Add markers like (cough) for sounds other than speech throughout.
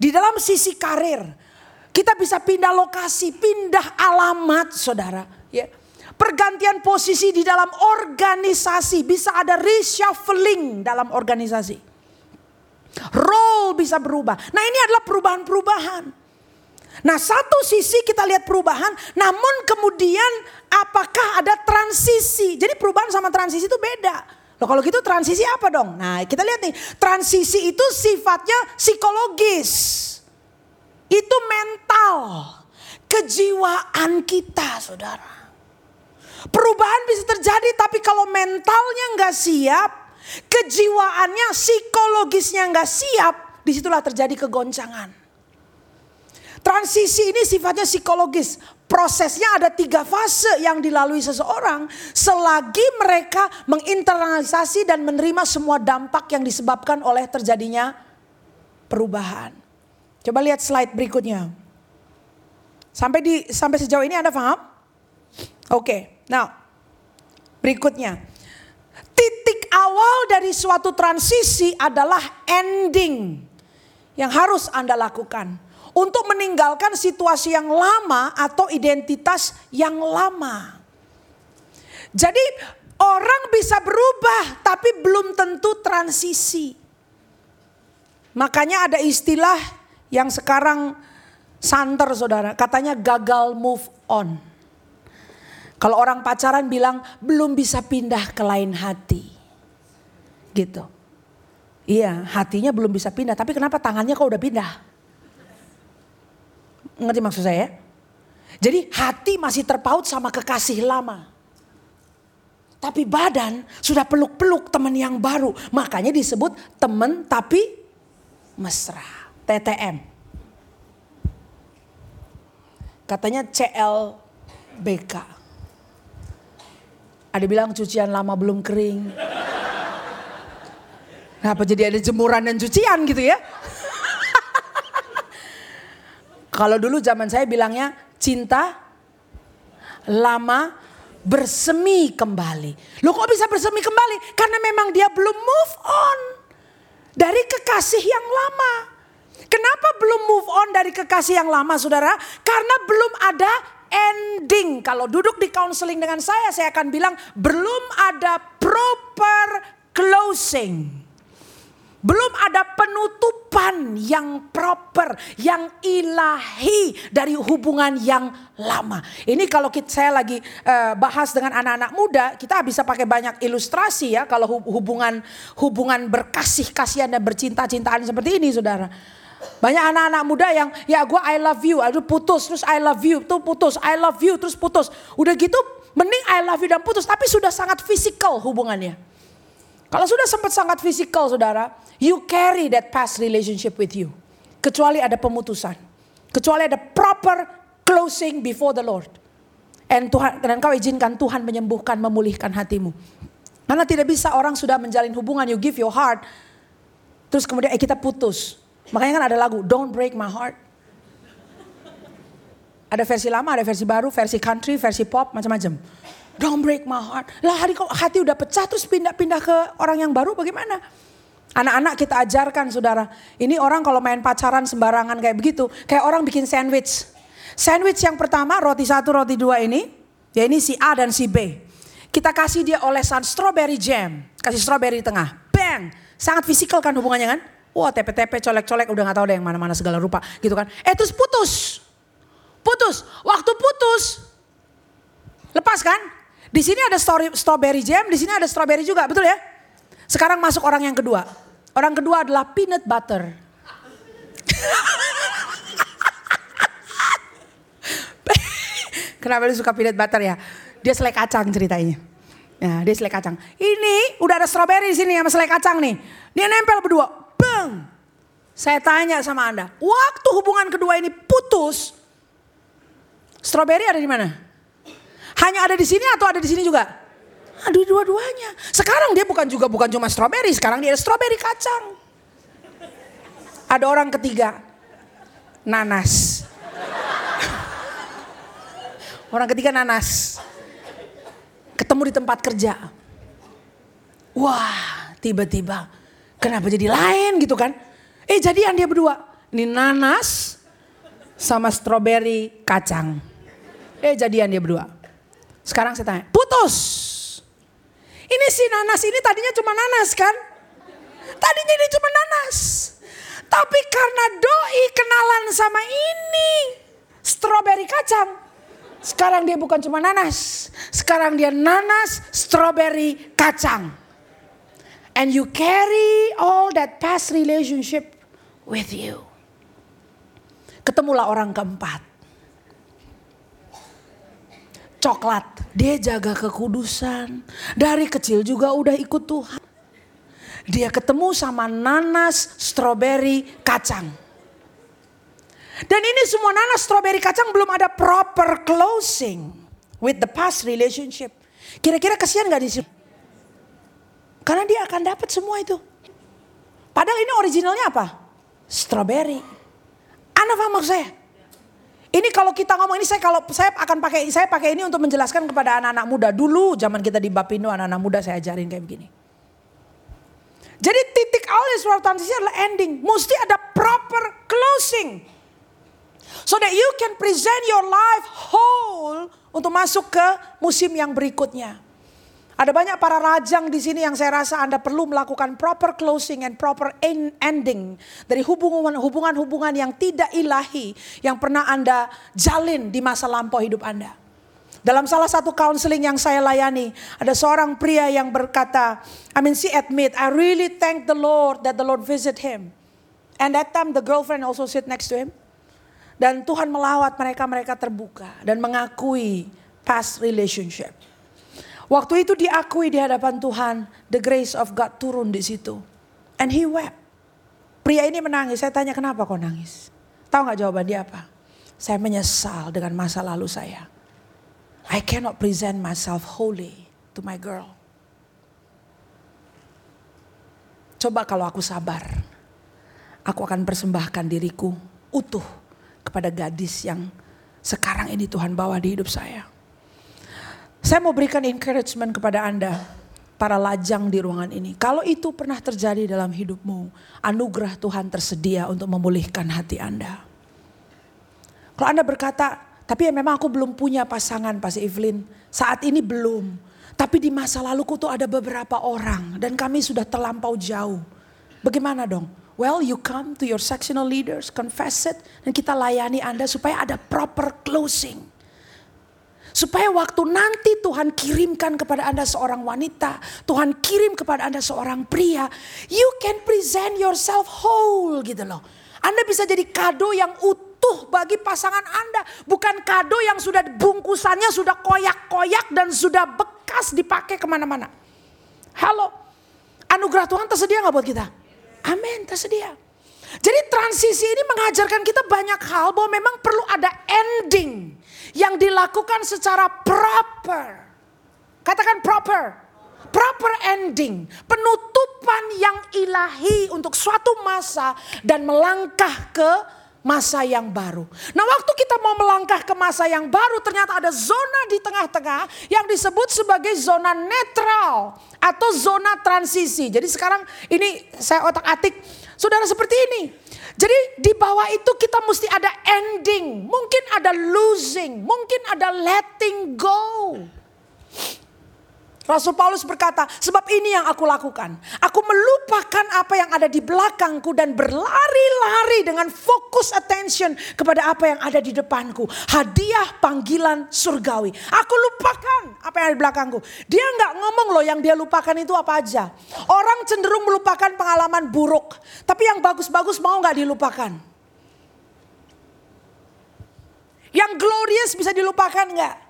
Di dalam sisi karir, kita bisa pindah lokasi, pindah alamat, saudara. Ya. Pergantian posisi di dalam organisasi, bisa ada reshuffling dalam organisasi. Role bisa berubah. Nah ini adalah perubahan-perubahan. Nah satu sisi kita lihat perubahan, namun kemudian apakah ada transisi? Jadi perubahan sama transisi itu beda. Loh kalau gitu transisi apa dong? Nah kita lihat nih, transisi itu sifatnya psikologis. Itu mental, kejiwaan kita saudara. Perubahan bisa terjadi tapi kalau mentalnya nggak siap, kejiwaannya, psikologisnya nggak siap, di situlah terjadi kegoncangan. Transisi ini sifatnya psikologis. Prosesnya ada tiga fase yang dilalui seseorang selagi mereka menginternalisasi dan menerima semua dampak yang disebabkan oleh terjadinya perubahan. Coba lihat slide berikutnya. Sampai di sampai sejauh ini Anda paham? Oke. Okay. Nah, berikutnya. Titik awal dari suatu transisi adalah ending yang harus Anda lakukan untuk meninggalkan situasi yang lama atau identitas yang lama. Jadi orang bisa berubah tapi belum tentu transisi. Makanya ada istilah yang sekarang santer saudara, katanya gagal move on. Kalau orang pacaran bilang belum bisa pindah ke lain hati. Gitu. Iya hatinya belum bisa pindah tapi kenapa tangannya kok udah pindah? Ngerti maksud saya? Jadi hati masih terpaut sama kekasih lama. Tapi badan sudah peluk-peluk teman yang baru. Makanya disebut teman tapi mesra. TTM. Katanya CLBK. Ada bilang cucian lama belum kering. Kenapa jadi ada jemuran dan cucian gitu ya? Kalau dulu zaman saya bilangnya cinta lama bersemi kembali. Loh kok bisa bersemi kembali? Karena memang dia belum move on dari kekasih yang lama. Kenapa belum move on dari kekasih yang lama saudara? Karena belum ada ending. Kalau duduk di counseling dengan saya, saya akan bilang belum ada proper closing. Belum ada penutupan yang proper, yang ilahi dari hubungan yang lama. Ini kalau kita, saya lagi uh, bahas dengan anak-anak muda, kita bisa pakai banyak ilustrasi ya kalau hubungan hubungan berkasih kasihan dan bercinta-cintaan seperti ini, saudara. Banyak anak-anak muda yang ya gue I love you, aduh putus, terus I love you, tuh putus, I love you, terus putus. Udah gitu mending I love you dan putus, tapi sudah sangat fisikal hubungannya. Kalau sudah sempat sangat fisikal saudara, you carry that past relationship with you. Kecuali ada pemutusan. Kecuali ada proper closing before the Lord. And Tuhan, dan kau izinkan Tuhan menyembuhkan, memulihkan hatimu. Karena tidak bisa orang sudah menjalin hubungan, you give your heart. Terus kemudian eh kita putus. Makanya kan ada lagu, don't break my heart. Ada versi lama, ada versi baru, versi country, versi pop, macam-macam. Don't break my heart. Lah hari kok hati udah pecah terus pindah-pindah ke orang yang baru bagaimana? Anak-anak kita ajarkan saudara. Ini orang kalau main pacaran sembarangan kayak begitu. Kayak orang bikin sandwich. Sandwich yang pertama roti satu roti dua ini. Ya ini si A dan si B. Kita kasih dia olesan strawberry jam. Kasih strawberry di tengah. Bang. Sangat fisikal kan hubungannya kan. Wah tepe-tepe colek-colek udah gak tahu deh yang mana-mana segala rupa gitu kan. Eh terus putus. Putus. Waktu putus. Lepas kan? Di sini ada story, strawberry jam, di sini ada strawberry juga, betul ya? Sekarang masuk orang yang kedua. Orang kedua adalah peanut butter. (laughs) Kenapa dia suka peanut butter ya? Dia selai kacang ceritanya. Ya, dia selai kacang. Ini udah ada strawberry di sini sama selai kacang nih. Dia nempel berdua. Bang. Saya tanya sama Anda, waktu hubungan kedua ini putus, strawberry ada di mana? Hanya ada di sini atau ada di sini juga? Ada dua-duanya. Sekarang dia bukan juga bukan cuma strawberry, sekarang dia ada strawberry kacang. Ada orang ketiga, nanas. (laughs) Orang ketiga nanas. Ketemu di tempat kerja. Wah, tiba-tiba kenapa jadi lain gitu kan? Eh jadian dia berdua. Ini nanas sama stroberi kacang. Eh jadian dia berdua. Sekarang saya tanya, putus. Ini si nanas ini tadinya cuma nanas kan? Tadinya ini cuma nanas. Tapi karena doi kenalan sama ini, stroberi kacang. Sekarang dia bukan cuma nanas. Sekarang dia nanas, stroberi, kacang. And you carry all that past relationship with you. Ketemulah orang keempat. Coklat, dia jaga kekudusan. Dari kecil juga udah ikut Tuhan. Dia ketemu sama nanas, stroberi, kacang. Dan ini semua nanas, stroberi, kacang belum ada proper closing with the past relationship. Kira-kira kasihan gak di situ? Karena dia akan dapat semua itu. Padahal ini originalnya apa? Strawberry. Anda paham maksud saya? Ini kalau kita ngomong ini saya kalau saya akan pakai saya pakai ini untuk menjelaskan kepada anak-anak muda. Dulu zaman kita di Bapindo anak-anak muda saya ajarin kayak begini. Jadi titik awal suatu transisi adalah ending. Mesti ada proper closing. So that you can present your life whole untuk masuk ke musim yang berikutnya. Ada banyak para rajang di sini yang saya rasa Anda perlu melakukan proper closing and proper ending dari hubungan-hubungan yang tidak ilahi yang pernah Anda jalin di masa lampau hidup Anda. Dalam salah satu counseling yang saya layani, ada seorang pria yang berkata, I mean, she admit, I really thank the Lord that the Lord visit him. And that time the girlfriend also sit next to him. Dan Tuhan melawat mereka, mereka terbuka dan mengakui past relationship. Waktu itu diakui di hadapan Tuhan, the grace of God turun di situ. And he wept. Pria ini menangis, saya tanya kenapa kau nangis? Tahu nggak jawaban dia apa? Saya menyesal dengan masa lalu saya. I cannot present myself wholly to my girl. Coba kalau aku sabar, aku akan persembahkan diriku utuh kepada gadis yang sekarang ini Tuhan bawa di hidup saya. Saya mau berikan encouragement kepada Anda, para lajang di ruangan ini. Kalau itu pernah terjadi dalam hidupmu, anugerah Tuhan tersedia untuk memulihkan hati Anda. Kalau Anda berkata, tapi ya memang aku belum punya pasangan Pas Evelyn. Saat ini belum. Tapi di masa laluku tuh ada beberapa orang dan kami sudah terlampau jauh. Bagaimana dong? Well, you come to your sectional leaders, confess it, dan kita layani Anda supaya ada proper closing. Supaya waktu nanti Tuhan kirimkan kepada Anda seorang wanita, Tuhan kirim kepada Anda seorang pria, you can present yourself whole gitu loh. Anda bisa jadi kado yang utuh bagi pasangan Anda. Bukan kado yang sudah bungkusannya sudah koyak-koyak dan sudah bekas dipakai ke mana-mana. Halo, anugerah Tuhan tersedia nggak buat kita? Amin, tersedia. Jadi transisi ini mengajarkan kita banyak hal bahwa memang perlu ada ending yang dilakukan secara proper. Katakan proper. Proper ending, penutupan yang ilahi untuk suatu masa dan melangkah ke masa yang baru. Nah waktu kita mau melangkah ke masa yang baru ternyata ada zona di tengah-tengah yang disebut sebagai zona netral atau zona transisi. Jadi sekarang ini saya otak atik saudara seperti ini. Jadi di bawah itu kita mesti ada ending, mungkin ada losing, mungkin ada letting go. Rasul Paulus berkata, sebab ini yang aku lakukan. Aku melupakan apa yang ada di belakangku dan berlari-lari dengan fokus attention kepada apa yang ada di depanku. Hadiah panggilan surgawi. Aku lupakan apa yang ada di belakangku. Dia nggak ngomong loh yang dia lupakan itu apa aja. Orang cenderung melupakan pengalaman buruk. Tapi yang bagus-bagus mau nggak dilupakan? Yang glorious bisa dilupakan nggak?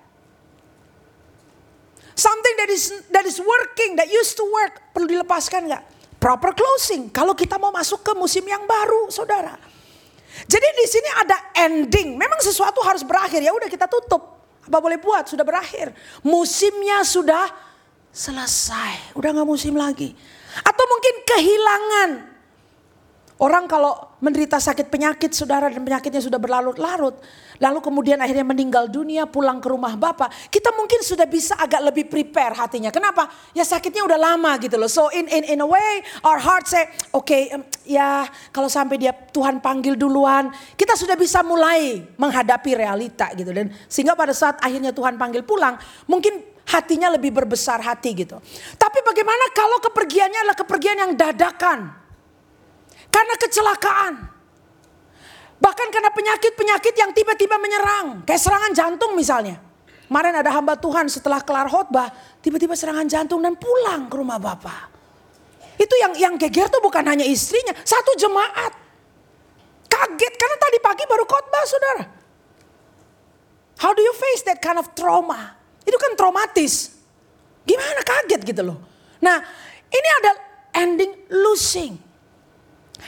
Something that is that is working, that used to work, perlu dilepaskan nggak? Proper closing. Kalau kita mau masuk ke musim yang baru, saudara. Jadi di sini ada ending. Memang sesuatu harus berakhir. Ya udah kita tutup. Apa boleh buat? Sudah berakhir. Musimnya sudah selesai. Udah nggak musim lagi. Atau mungkin kehilangan Orang kalau menderita sakit penyakit saudara dan penyakitnya sudah berlarut-larut. Lalu kemudian akhirnya meninggal dunia pulang ke rumah Bapak. Kita mungkin sudah bisa agak lebih prepare hatinya. Kenapa? Ya sakitnya udah lama gitu loh. So in in in a way our heart say oke okay, um, ya kalau sampai dia Tuhan panggil duluan. Kita sudah bisa mulai menghadapi realita gitu. Dan sehingga pada saat akhirnya Tuhan panggil pulang. Mungkin hatinya lebih berbesar hati gitu. Tapi bagaimana kalau kepergiannya adalah kepergian yang dadakan? Karena kecelakaan. Bahkan karena penyakit-penyakit yang tiba-tiba menyerang. Kayak serangan jantung misalnya. Kemarin ada hamba Tuhan setelah kelar khotbah, tiba-tiba serangan jantung dan pulang ke rumah Bapak. Itu yang yang geger tuh bukan hanya istrinya, satu jemaat. Kaget karena tadi pagi baru khotbah saudara. How do you face that kind of trauma? Itu kan traumatis. Gimana kaget gitu loh. Nah ini ada ending losing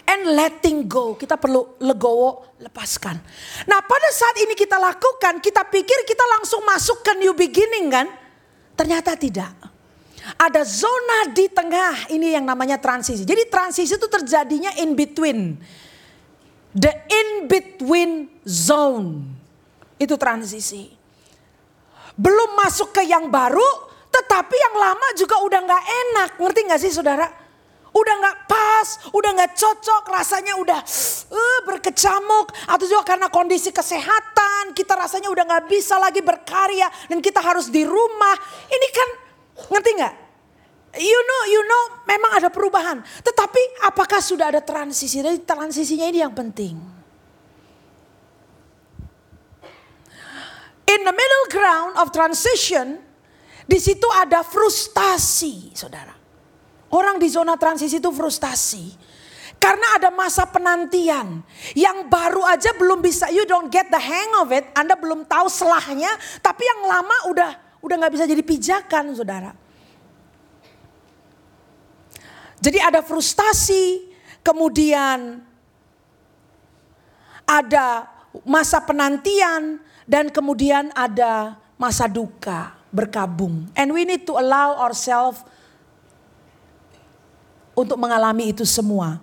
and letting go. Kita perlu legowo, lepaskan. Nah pada saat ini kita lakukan, kita pikir kita langsung masuk ke new beginning kan? Ternyata tidak. Ada zona di tengah, ini yang namanya transisi. Jadi transisi itu terjadinya in between. The in between zone. Itu transisi. Belum masuk ke yang baru, tetapi yang lama juga udah gak enak. Ngerti gak sih saudara? Udah nggak pas, udah nggak cocok, rasanya udah uh, berkecamuk, atau juga karena kondisi kesehatan kita rasanya udah nggak bisa lagi berkarya dan kita harus di rumah. Ini kan ngerti nggak? You know, you know, memang ada perubahan. Tetapi apakah sudah ada transisi? Jadi transisinya ini yang penting. In the middle ground of transition, di situ ada frustasi, saudara. Orang di zona transisi itu frustasi. Karena ada masa penantian. Yang baru aja belum bisa, you don't get the hang of it. Anda belum tahu selahnya. Tapi yang lama udah udah nggak bisa jadi pijakan saudara. Jadi ada frustasi, kemudian ada masa penantian, dan kemudian ada masa duka berkabung. And we need to allow ourselves untuk mengalami itu semua.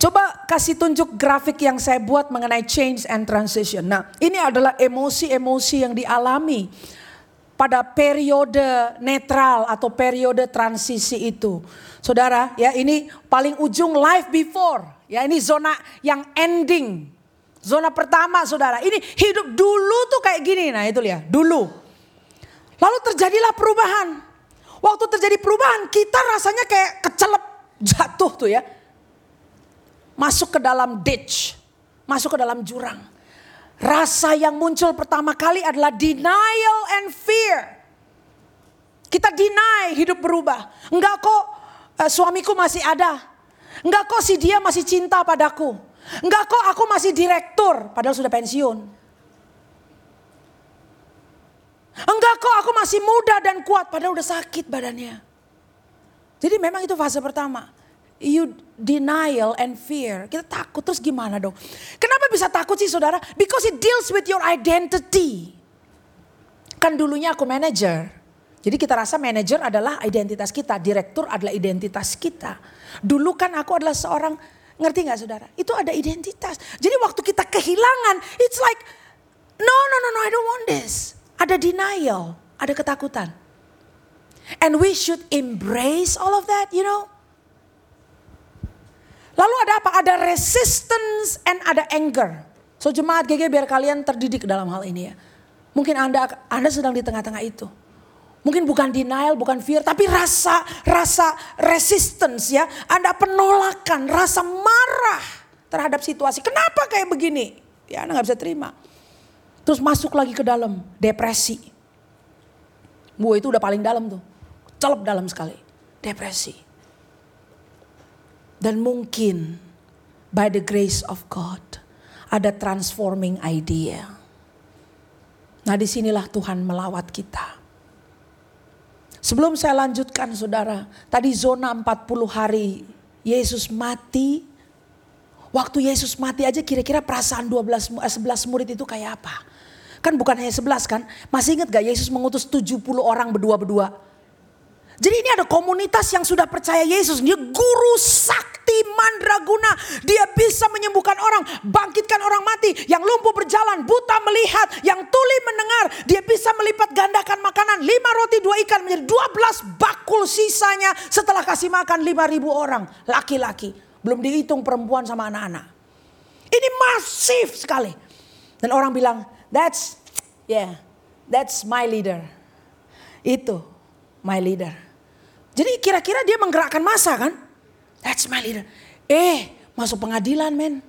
Coba kasih tunjuk grafik yang saya buat mengenai change and transition. Nah, ini adalah emosi-emosi yang dialami pada periode netral atau periode transisi itu. Saudara, ya ini paling ujung life before. Ya ini zona yang ending. Zona pertama saudara, ini hidup dulu tuh kayak gini. Nah itu lihat, dulu. Lalu terjadilah perubahan. Waktu terjadi perubahan kita rasanya kayak kecelep jatuh tuh ya. Masuk ke dalam ditch, masuk ke dalam jurang. Rasa yang muncul pertama kali adalah denial and fear. Kita deny hidup berubah. Enggak kok uh, suamiku masih ada. Enggak kok si dia masih cinta padaku. Enggak kok aku masih direktur padahal sudah pensiun. Enggak kok aku masih muda dan kuat padahal udah sakit badannya. Jadi memang itu fase pertama. You denial and fear. Kita takut terus gimana dong? Kenapa bisa takut sih saudara? Because it deals with your identity. Kan dulunya aku manager. Jadi kita rasa manager adalah identitas kita, direktur adalah identitas kita. Dulu kan aku adalah seorang, ngerti gak saudara? Itu ada identitas. Jadi waktu kita kehilangan, it's like, no, no, no, no, I don't want this. Ada denial, ada ketakutan. And we should embrace all of that, you know. Lalu ada apa? Ada resistance and ada anger. So jemaat GG biar kalian terdidik dalam hal ini ya. Mungkin Anda Anda sedang di tengah-tengah itu. Mungkin bukan denial, bukan fear, tapi rasa rasa resistance ya. Anda penolakan, rasa marah terhadap situasi. Kenapa kayak begini? Ya Anda nggak bisa terima. Terus masuk lagi ke dalam depresi. Bu itu udah paling dalam tuh celup dalam sekali. Depresi. Dan mungkin by the grace of God ada transforming idea. Nah di sinilah Tuhan melawat kita. Sebelum saya lanjutkan saudara, tadi zona 40 hari Yesus mati. Waktu Yesus mati aja kira-kira perasaan 12 11 eh, murid itu kayak apa? Kan bukan hanya 11 kan? Masih ingat gak Yesus mengutus 70 orang berdua-berdua? Jadi ini ada komunitas yang sudah percaya Yesus. Dia guru sakti mandraguna. Dia bisa menyembuhkan orang, bangkitkan orang mati. Yang lumpuh berjalan, buta melihat, yang tuli mendengar. Dia bisa melipat gandakan makanan. Lima roti, dua ikan menjadi dua belas bakul sisanya setelah kasih makan lima ribu orang. Laki-laki. Belum dihitung perempuan sama anak-anak. Ini masif sekali. Dan orang bilang, that's, yeah, that's my leader. Itu my leader. Jadi kira-kira dia menggerakkan masa kan? That's my leader. Eh, masuk pengadilan men.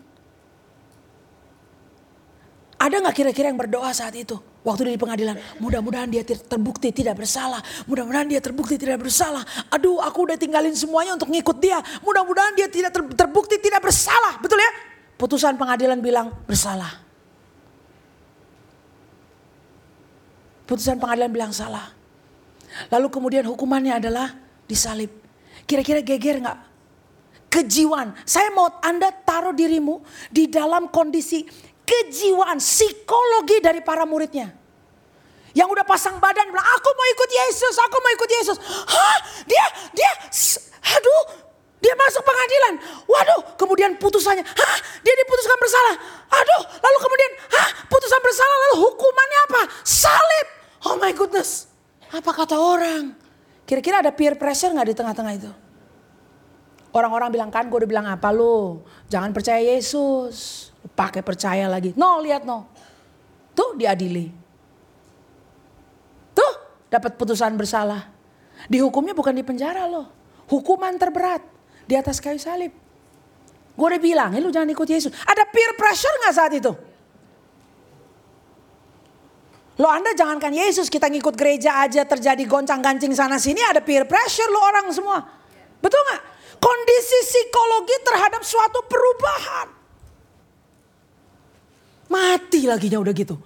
Ada nggak kira-kira yang berdoa saat itu? Waktu di pengadilan, mudah-mudahan dia terbukti tidak bersalah. Mudah-mudahan dia terbukti tidak bersalah. Aduh, aku udah tinggalin semuanya untuk ngikut dia. Mudah-mudahan dia tidak terbukti tidak bersalah. Betul ya? Putusan pengadilan bilang bersalah. Putusan pengadilan bilang salah. Lalu kemudian hukumannya adalah disalib. Kira-kira geger nggak? Kejiwaan. Saya mau Anda taruh dirimu di dalam kondisi kejiwaan, psikologi dari para muridnya. Yang udah pasang badan bilang, aku mau ikut Yesus, aku mau ikut Yesus. Hah? Dia, dia, aduh, dia masuk pengadilan. Waduh, kemudian putusannya, hah? Dia diputuskan bersalah. Aduh, lalu kemudian, hah? Putusan bersalah, lalu hukumannya apa? Salib. Oh my goodness. Apa kata orang? Kira-kira ada peer pressure gak di tengah-tengah itu? Orang-orang bilang kan, gue udah bilang apa lu? Jangan percaya Yesus. Pakai percaya lagi. No, lihat no. Tuh diadili. Tuh dapat putusan bersalah. Dihukumnya bukan di penjara loh. Hukuman terberat di atas kayu salib. Gue udah bilang, lu jangan ikut Yesus. Ada peer pressure gak saat itu? Lo Anda jangankan Yesus, kita ngikut gereja aja terjadi goncang gancing sana sini ada peer pressure lo orang semua. Betul nggak? Kondisi psikologi terhadap suatu perubahan. Mati lagi udah gitu.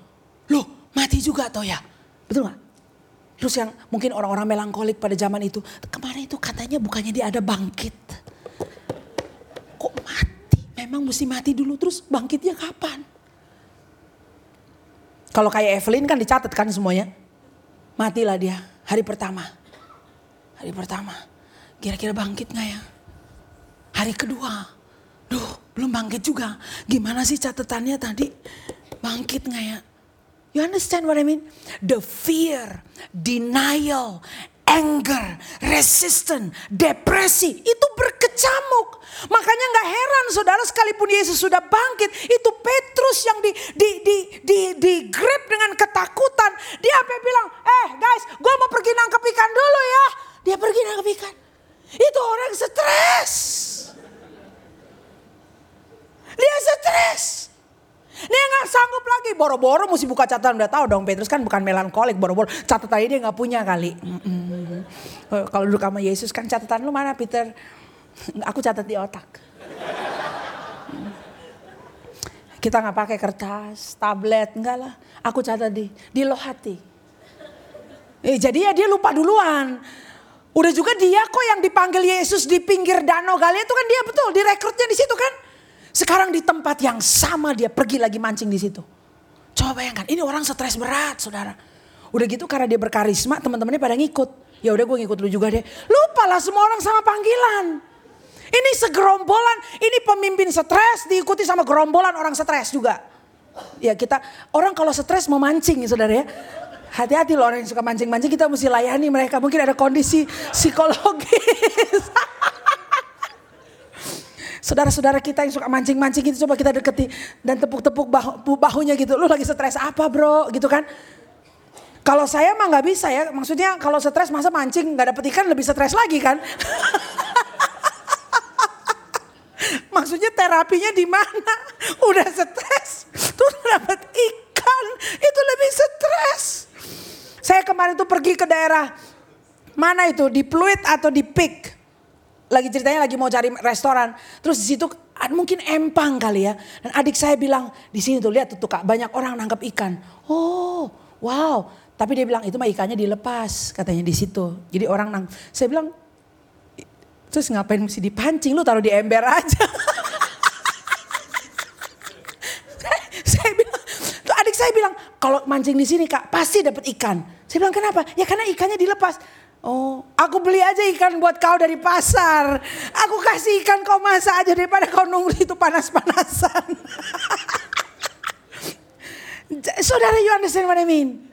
Loh mati juga toh ya. Betul nggak? Terus yang mungkin orang-orang melankolik pada zaman itu. Kemarin itu katanya bukannya dia ada bangkit. Kok mati? Memang mesti mati dulu terus bangkitnya kapan? Kalau kayak Evelyn kan dicatat kan semuanya. Matilah dia hari pertama. Hari pertama. Kira-kira bangkit gak ya? Hari kedua. Duh belum bangkit juga. Gimana sih catatannya tadi? Bangkit gak ya? You understand what I mean? The fear, denial, anger, resistant, depresi itu berkecamuk. Makanya nggak heran saudara sekalipun Yesus sudah bangkit, itu Petrus yang di di di di, di grip dengan ketakutan. Dia apa bilang, eh guys, gue mau pergi nangkep ikan dulu ya. Dia pergi nangkep ikan. Itu orang stres. Dia stres. Sanggup lagi, boro-boro mesti buka catatan. Udah tahu dong Petrus kan bukan melankolik, boro-boro catatan dia nggak punya kali. Kalau dulu sama Yesus kan catatan lu mana Peter? (laughs) Aku catat di otak. Kita nggak pakai kertas, tablet, enggak lah. Aku catat di di loh hati. Eh, jadi ya dia lupa duluan. Udah juga dia kok yang dipanggil Yesus di pinggir danau Galilea itu kan dia betul direkrutnya di situ kan. Sekarang di tempat yang sama dia pergi lagi mancing di situ. Coba bayangkan, ini orang stres berat, saudara. Udah gitu karena dia berkarisma, teman-temannya pada ngikut. Ya udah gue ngikut lu juga deh. Lupa lah semua orang sama panggilan. Ini segerombolan, ini pemimpin stres diikuti sama gerombolan orang stres juga. Ya kita, orang kalau stres mau mancing saudara ya. Hati-hati loh orang yang suka mancing-mancing kita mesti layani mereka. Mungkin ada kondisi psikologis. (laughs) Saudara-saudara kita yang suka mancing-mancing itu coba kita deketi dan tepuk-tepuk bahu, bahunya gitu. Lu lagi stres apa bro gitu kan. Kalau saya mah nggak bisa ya, maksudnya kalau stres masa mancing nggak dapet ikan lebih stres lagi kan. (laughs) Maksudnya terapinya di mana? Udah stres, tuh dapat ikan, itu lebih stres. Saya kemarin tuh pergi ke daerah mana itu di Pluit atau di Pik. Lagi ceritanya lagi mau cari restoran. Terus di situ mungkin empang kali ya. Dan adik saya bilang di sini tuh lihat tuh kak banyak orang nangkap ikan. Oh wow. Tapi dia bilang itu mah ikannya dilepas katanya di situ. Jadi orang nang. Saya bilang Terus ngapain mesti dipancing? Lu taruh di ember aja. (laughs) saya, bilang, tuh adik saya bilang, kalau mancing di sini kak pasti dapat ikan. Saya bilang kenapa? Ya karena ikannya dilepas. Oh, aku beli aja ikan buat kau dari pasar. Aku kasih ikan kau masak aja daripada kau nunggu itu panas-panasan. (laughs) Saudara, you understand what I mean?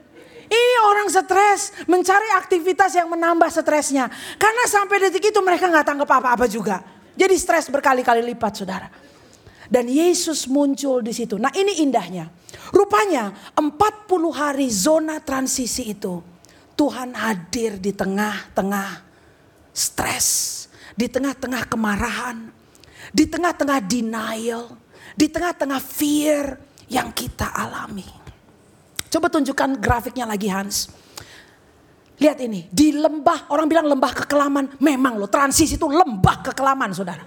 Ini orang stres, mencari aktivitas yang menambah stresnya. Karena sampai detik itu mereka nggak tangkap apa-apa juga. Jadi stres berkali-kali lipat, saudara. Dan Yesus muncul di situ. Nah ini indahnya. Rupanya 40 hari zona transisi itu Tuhan hadir di tengah-tengah stres, di tengah-tengah kemarahan, di tengah-tengah denial, di tengah-tengah fear yang kita alami. Coba tunjukkan grafiknya lagi Hans. Lihat ini, di lembah, orang bilang lembah kekelaman. Memang loh, transisi itu lembah kekelaman saudara.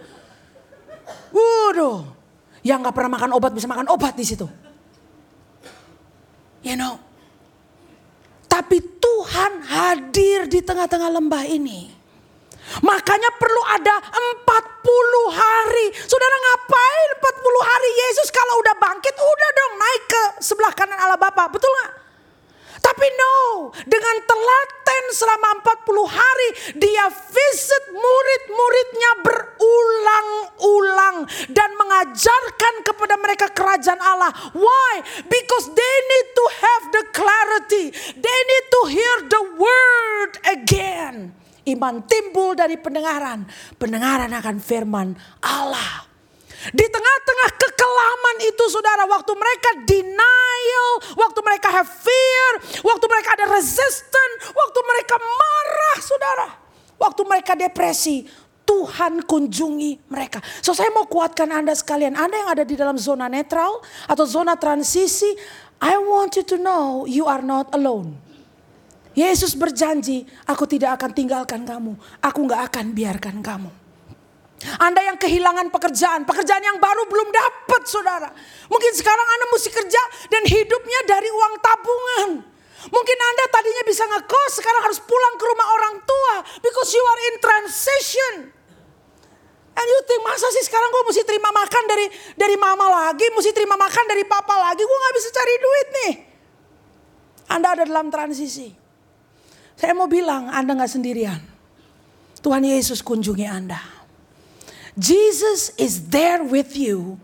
Waduh, yang gak pernah makan obat bisa makan obat di situ. You know, tapi Tuhan hadir di tengah-tengah lembah ini. Makanya perlu ada 40 hari. Saudara ngapain 40 hari Yesus kalau udah bangkit udah dong naik ke sebelah kanan Allah Bapa. Betul gak? Tapi no, dengan telaten selama 40 hari dia visit murid-muridnya berulang-ulang dan mengajarkan kepada mereka kerajaan Allah. Why? Because they need to have the clarity. They need to hear the word again. Iman timbul dari pendengaran. Pendengaran akan firman Allah. Di tengah-tengah kekelaman itu saudara, waktu mereka denial, waktu mereka have fear, waktu mereka ada resistance, waktu mereka marah saudara. Waktu mereka depresi, Tuhan kunjungi mereka. So saya mau kuatkan Anda sekalian, Anda yang ada di dalam zona netral atau zona transisi, I want you to know you are not alone. Yesus berjanji, aku tidak akan tinggalkan kamu. Aku gak akan biarkan kamu. Anda yang kehilangan pekerjaan, pekerjaan yang baru belum dapat saudara. Mungkin sekarang Anda mesti kerja dan hidupnya dari uang tabungan. Mungkin Anda tadinya bisa ngekos, sekarang harus pulang ke rumah orang tua. Because you are in transition. And you think, masa sih sekarang gue mesti terima makan dari dari mama lagi, mesti terima makan dari papa lagi, gue gak bisa cari duit nih. Anda ada dalam transisi. Saya mau bilang, Anda gak sendirian. Tuhan Yesus kunjungi Anda. Jesus is there with you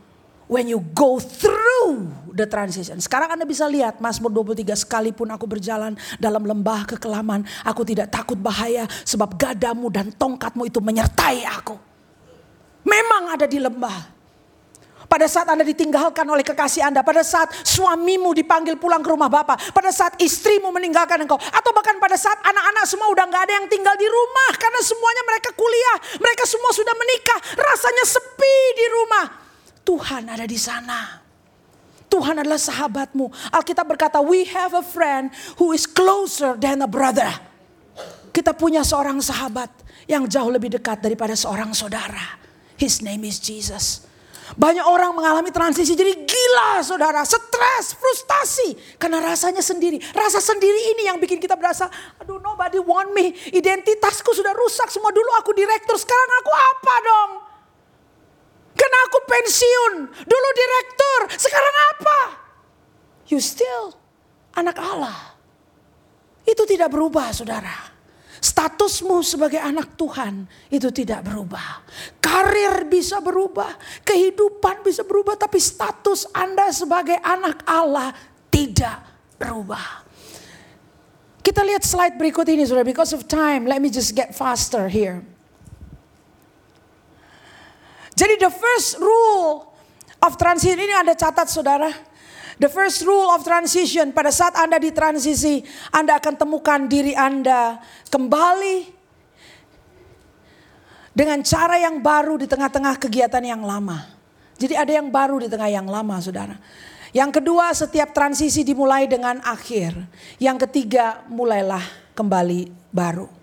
when you go through the transition. Sekarang Anda bisa lihat Mazmur 23 sekalipun aku berjalan dalam lembah kekelaman, aku tidak takut bahaya sebab gadamu dan tongkatmu itu menyertai aku. Memang ada di lembah. Pada saat Anda ditinggalkan oleh kekasih Anda, pada saat suamimu dipanggil pulang ke rumah Bapak, pada saat istrimu meninggalkan engkau, atau bahkan pada saat anak-anak semua udah nggak ada yang tinggal di rumah karena semuanya mereka kuliah, mereka semua sudah menikah, rasanya sepi di rumah. Tuhan ada di sana. Tuhan adalah sahabatmu. Alkitab berkata, we have a friend who is closer than a brother. Kita punya seorang sahabat yang jauh lebih dekat daripada seorang saudara. His name is Jesus. Banyak orang mengalami transisi jadi gila saudara. Stres, frustasi. Karena rasanya sendiri. Rasa sendiri ini yang bikin kita berasa. Aduh nobody want me. Identitasku sudah rusak semua. Dulu aku direktur. Sekarang aku apa dong? Karena aku pensiun. Dulu direktur. Sekarang apa? You still anak Allah. Itu tidak berubah saudara. Statusmu sebagai anak Tuhan itu tidak berubah. Karir bisa berubah, kehidupan bisa berubah, tapi status Anda sebagai anak Allah tidak berubah. Kita lihat slide berikut ini, saudara. Because of time, let me just get faster here. Jadi the first rule of transit ini ada catat, saudara. The first rule of transition, pada saat Anda di transisi, Anda akan temukan diri Anda kembali dengan cara yang baru di tengah-tengah kegiatan yang lama. Jadi ada yang baru di tengah yang lama, saudara. Yang kedua, setiap transisi dimulai dengan akhir. Yang ketiga, mulailah kembali baru.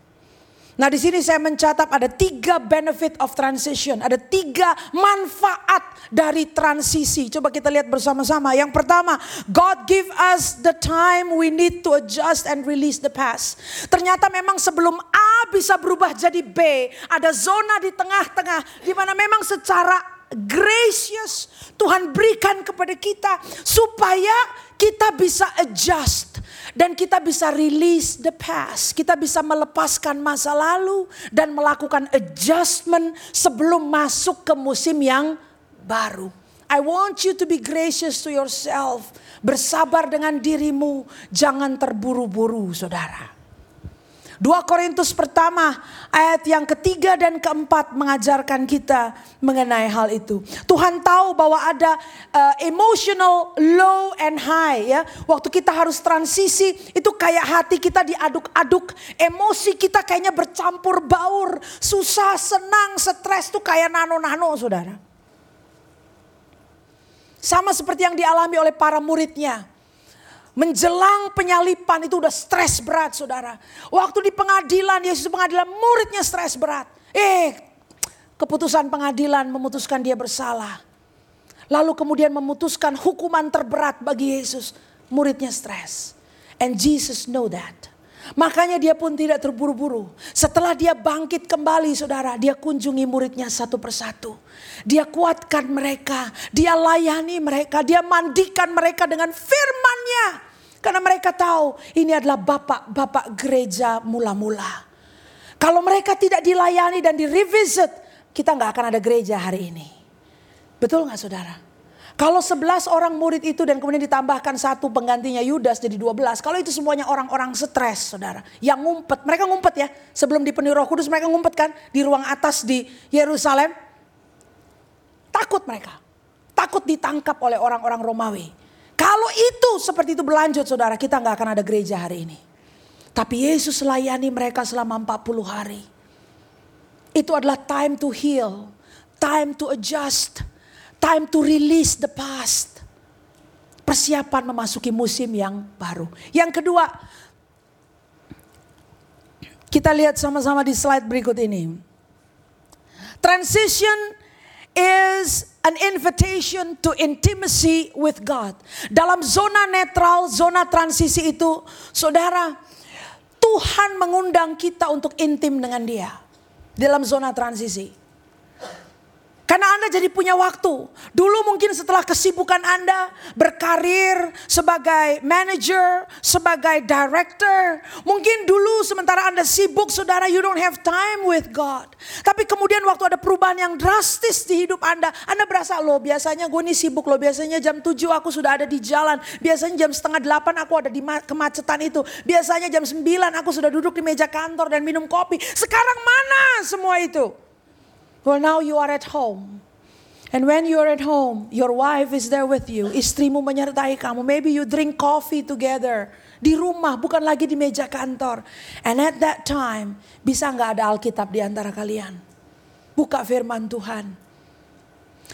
Nah di sini saya mencatat ada tiga benefit of transition. Ada tiga manfaat dari transisi. Coba kita lihat bersama-sama. Yang pertama, God give us the time we need to adjust and release the past. Ternyata memang sebelum A bisa berubah jadi B. Ada zona di tengah-tengah. di mana memang secara gracious Tuhan berikan kepada kita. Supaya kita bisa adjust Dan kita bisa release the past. Kita bisa melepaskan masa lalu dan melakukan adjustment sebelum masuk ke musim yang baru. I want you to be gracious to yourself. Bersabar dengan dirimu. Jangan terburu-buru saudara. 2 Korintus pertama ayat yang ketiga dan keempat mengajarkan kita mengenai hal itu. Tuhan tahu bahwa ada uh, emotional low and high ya. Waktu kita harus transisi itu kayak hati kita diaduk-aduk, emosi kita kayaknya bercampur baur, susah, senang, stres tuh kayak nano-nano Saudara. Sama seperti yang dialami oleh para muridnya. Menjelang penyalipan itu udah stres berat saudara. Waktu di pengadilan, Yesus pengadilan muridnya stres berat. Eh keputusan pengadilan memutuskan dia bersalah. Lalu kemudian memutuskan hukuman terberat bagi Yesus. Muridnya stres. And Jesus know that. Makanya dia pun tidak terburu-buru. Setelah dia bangkit kembali saudara, dia kunjungi muridnya satu persatu. Dia kuatkan mereka, dia layani mereka, dia mandikan mereka dengan firmannya. Karena mereka tahu ini adalah bapak-bapak gereja mula-mula. Kalau mereka tidak dilayani dan direvisit, kita nggak akan ada gereja hari ini. Betul nggak saudara? Kalau 11 orang murid itu dan kemudian ditambahkan satu penggantinya Yudas jadi 12. Kalau itu semuanya orang-orang stres saudara. Yang ngumpet, mereka ngumpet ya. Sebelum dipenuhi roh kudus mereka ngumpet kan. Di ruang atas di Yerusalem. Takut mereka. Takut ditangkap oleh orang-orang Romawi. Kalau itu seperti itu berlanjut saudara, kita nggak akan ada gereja hari ini. Tapi Yesus layani mereka selama 40 hari. Itu adalah time to heal, time to adjust, time to release the past. Persiapan memasuki musim yang baru. Yang kedua, kita lihat sama-sama di slide berikut ini. Transition is an invitation to intimacy with God. Dalam zona netral, zona transisi itu, saudara, Tuhan mengundang kita untuk intim dengan Dia dalam zona transisi. Karena Anda jadi punya waktu. Dulu mungkin setelah kesibukan Anda berkarir sebagai manager, sebagai director. Mungkin dulu sementara Anda sibuk saudara you don't have time with God. Tapi kemudian waktu ada perubahan yang drastis di hidup Anda. Anda berasa loh biasanya gue nih sibuk loh. Biasanya jam 7 aku sudah ada di jalan. Biasanya jam setengah 8 aku ada di kemacetan itu. Biasanya jam 9 aku sudah duduk di meja kantor dan minum kopi. Sekarang mana semua itu? Well now you are at home. And when you are at home, your wife is there with you. Istrimu menyertai kamu. Maybe you drink coffee together. Di rumah, bukan lagi di meja kantor. And at that time, bisa nggak ada Alkitab di antara kalian? Buka firman Tuhan.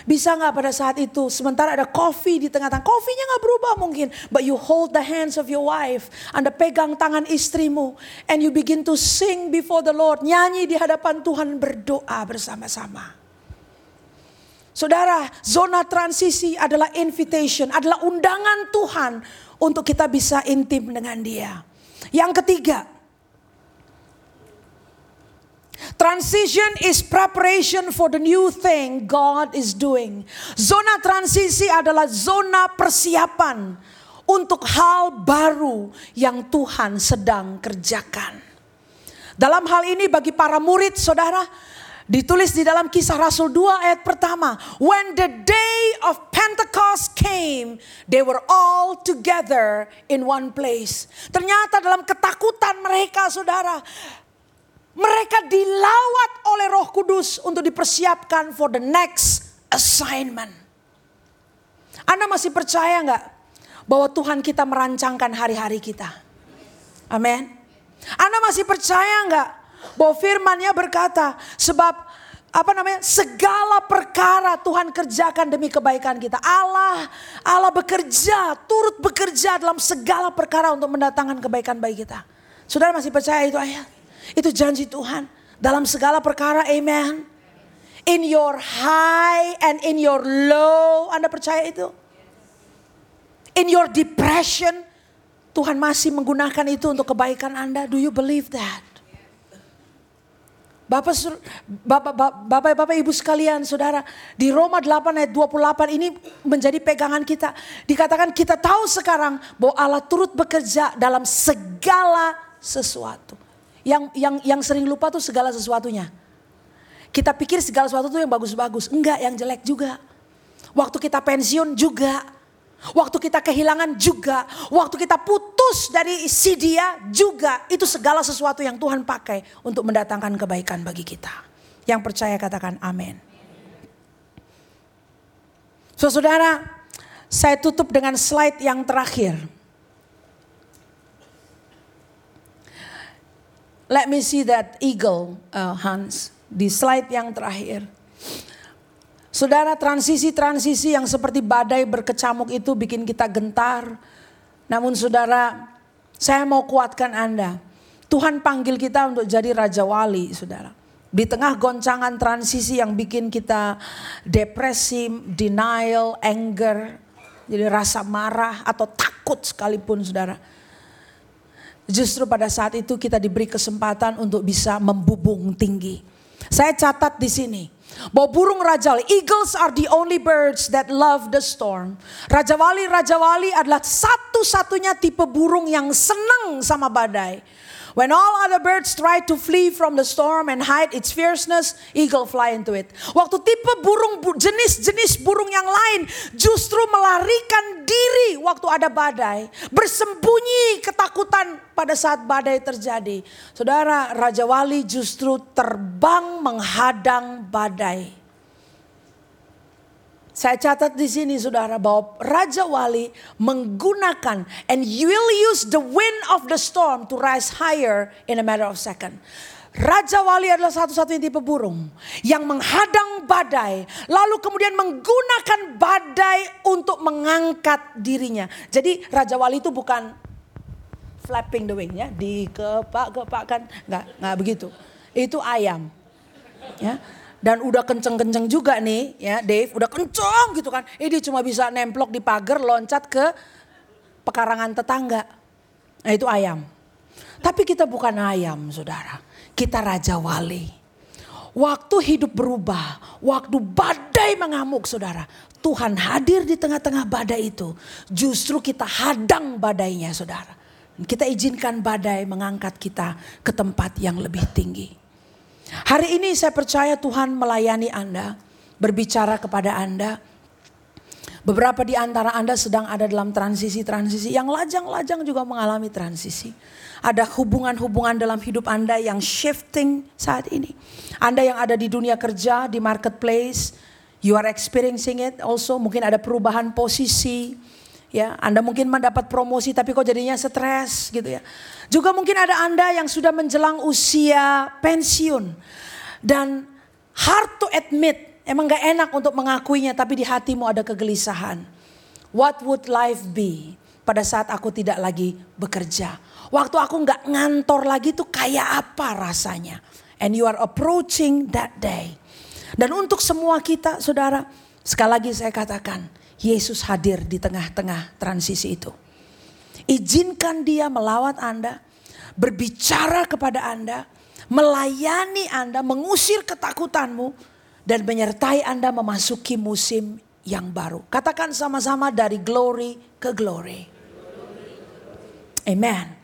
Bisa nggak pada saat itu sementara ada coffee di tengah-tengah. Kofinya nggak berubah mungkin. But you hold the hands of your wife. Anda pegang tangan istrimu. And you begin to sing before the Lord. Nyanyi di hadapan Tuhan berdoa bersama-sama. Saudara, zona transisi adalah invitation, adalah undangan Tuhan untuk kita bisa intim dengan Dia. Yang ketiga, Transition is preparation for the new thing God is doing. Zona transisi adalah zona persiapan untuk hal baru yang Tuhan sedang kerjakan. Dalam hal ini bagi para murid saudara, ditulis di dalam kisah Rasul 2 ayat pertama. When the day of Pentecost came, they were all together in one place. Ternyata dalam ketakutan mereka saudara, mereka dilawat oleh Roh Kudus untuk dipersiapkan for the next assignment. Anda masih percaya nggak bahwa Tuhan kita merancangkan hari-hari kita? Amin. Anda masih percaya nggak bahwa firmannya berkata sebab apa namanya segala perkara Tuhan kerjakan demi kebaikan kita. Allah Allah bekerja, turut bekerja dalam segala perkara untuk mendatangkan kebaikan bagi kita. Saudara masih percaya itu ayat? Itu janji Tuhan. Dalam segala perkara, amen. In your high and in your low, Anda percaya itu? In your depression, Tuhan masih menggunakan itu untuk kebaikan Anda. Do you believe that? Bapak, Bapak, Bapak, Bapak, Ibu sekalian, Saudara, di Roma 8 ayat 28 ini menjadi pegangan kita. Dikatakan kita tahu sekarang bahwa Allah turut bekerja dalam segala sesuatu. Yang yang yang sering lupa tuh segala sesuatunya. Kita pikir segala sesuatu tuh yang bagus-bagus, enggak, yang jelek juga. Waktu kita pensiun juga. Waktu kita kehilangan juga, waktu kita putus dari si dia juga, itu segala sesuatu yang Tuhan pakai untuk mendatangkan kebaikan bagi kita. Yang percaya katakan amin. So, saudara, saya tutup dengan slide yang terakhir. Let me see that eagle, uh, Hans, di slide yang terakhir. Saudara transisi-transisi yang seperti badai berkecamuk itu bikin kita gentar. Namun saudara, saya mau kuatkan Anda. Tuhan panggil kita untuk jadi Raja Wali, saudara. Di tengah goncangan transisi yang bikin kita depresi, denial, anger, jadi rasa marah atau takut sekalipun saudara. Justru pada saat itu kita diberi kesempatan untuk bisa membubung tinggi. Saya catat di sini bahwa burung Raja Wali, eagles are the only birds that love the storm. Raja Wali, Raja Wali adalah satu-satunya tipe burung yang senang sama badai. When all other birds try to flee from the storm and hide its fierceness, eagle fly into it. Waktu tipe burung jenis-jenis burung yang lain justru melarikan diri waktu ada badai, bersembunyi ketakutan pada saat badai terjadi. Saudara, Raja Wali justru terbang menghadang badai. Saya catat di sini saudara bahwa Raja Wali menggunakan and you will use the wind of the storm to rise higher in a matter of second. Raja Wali adalah satu-satunya tipe burung yang menghadang badai, lalu kemudian menggunakan badai untuk mengangkat dirinya. Jadi Raja Wali itu bukan flapping the wing ya, dikepak-kepakkan, nggak nggak begitu. Itu ayam. Ya, dan udah kenceng-kenceng juga nih ya Dave. Udah kenceng gitu kan. Dia cuma bisa nemplok di pagar loncat ke pekarangan tetangga. Nah itu ayam. Tapi kita bukan ayam saudara. Kita raja wali. Waktu hidup berubah waktu badai mengamuk saudara. Tuhan hadir di tengah-tengah badai itu. Justru kita hadang badainya saudara. Kita izinkan badai mengangkat kita ke tempat yang lebih tinggi Hari ini saya percaya Tuhan melayani Anda, berbicara kepada Anda. Beberapa di antara Anda sedang ada dalam transisi-transisi yang lajang-lajang juga mengalami transisi. Ada hubungan-hubungan dalam hidup Anda yang shifting saat ini. Anda yang ada di dunia kerja, di marketplace, you are experiencing it also. Mungkin ada perubahan posisi, Ya, Anda mungkin mendapat promosi tapi kok jadinya stres gitu ya. Juga mungkin ada Anda yang sudah menjelang usia pensiun dan hard to admit, emang gak enak untuk mengakuinya tapi di hatimu ada kegelisahan. What would life be pada saat aku tidak lagi bekerja? Waktu aku gak ngantor lagi tuh kayak apa rasanya? And you are approaching that day. Dan untuk semua kita saudara, sekali lagi saya katakan, Yesus hadir di tengah-tengah transisi itu. Izinkan dia melawat Anda, berbicara kepada Anda, melayani Anda, mengusir ketakutanmu, dan menyertai Anda memasuki musim yang baru. Katakan sama-sama dari glory ke glory. Amen.